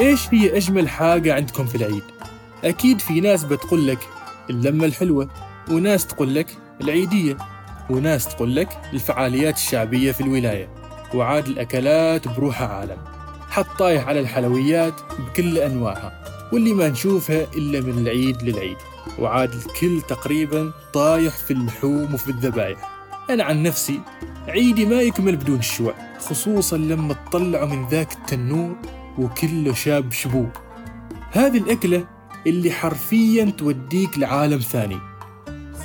إيش هي أجمل حاجة عندكم في العيد؟ أكيد في ناس بتقول لك اللمة الحلوة وناس تقول لك العيدية وناس تقول لك الفعاليات الشعبية في الولاية. وعاد الأكلات بروحها عالم. حط طايح على الحلويات بكل أنواعها واللي ما نشوفها إلا من العيد للعيد. وعاد الكل تقريبا طايح في اللحوم وفي الذبايح. أنا عن نفسي عيدي ما يكمل بدون الشوع خصوصا لما تطلعوا من ذاك التنور وكله شاب شبوب هذه الأكلة اللي حرفيا توديك لعالم ثاني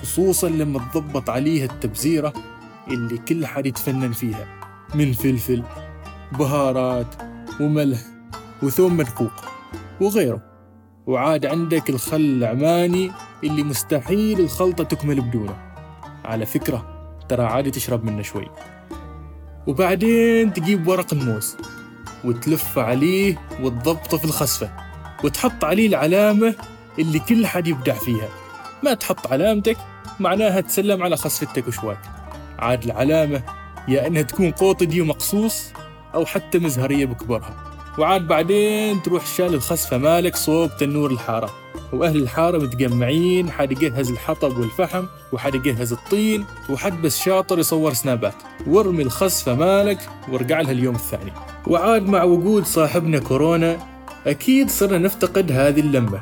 خصوصا لما تضبط عليها التبزيرة اللي كل حد يتفنن فيها من فلفل بهارات وملح وثوم منقوق وغيره. وعاد عندك الخل العماني اللي مستحيل الخلطة تكمل بدونه. على فكرة ترى عادي تشرب منه شوي. وبعدين تجيب ورق الموز. وتلف عليه وتضبطه في الخسفة وتحط عليه العلامة اللي كل حد يبدع فيها. ما تحط علامتك معناها تسلم على خسفتك وشواك. عاد العلامة يا أنها تكون قوطدي ومقصوص أو حتى مزهرية بكبرها. وعاد بعدين تروح شال الخسفة مالك صوب تنور الحارة. وأهل الحارة متجمعين حد يجهز الحطب والفحم وحد يجهز الطين وحد بس شاطر يصور سنابات. وارمي الخسفة مالك وارجع لها اليوم الثاني. وعاد مع وجود صاحبنا كورونا أكيد صرنا نفتقد هذه اللمة.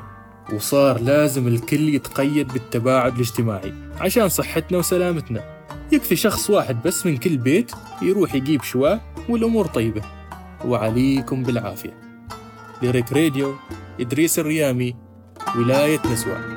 وصار لازم الكل يتقيد بالتباعد الاجتماعي عشان صحتنا وسلامتنا. يكفي شخص واحد بس من كل بيت يروح يجيب شواه والأمور طيبة. وعليكم بالعافية. ليريك راديو إدريس الريامي. ولاية نسوان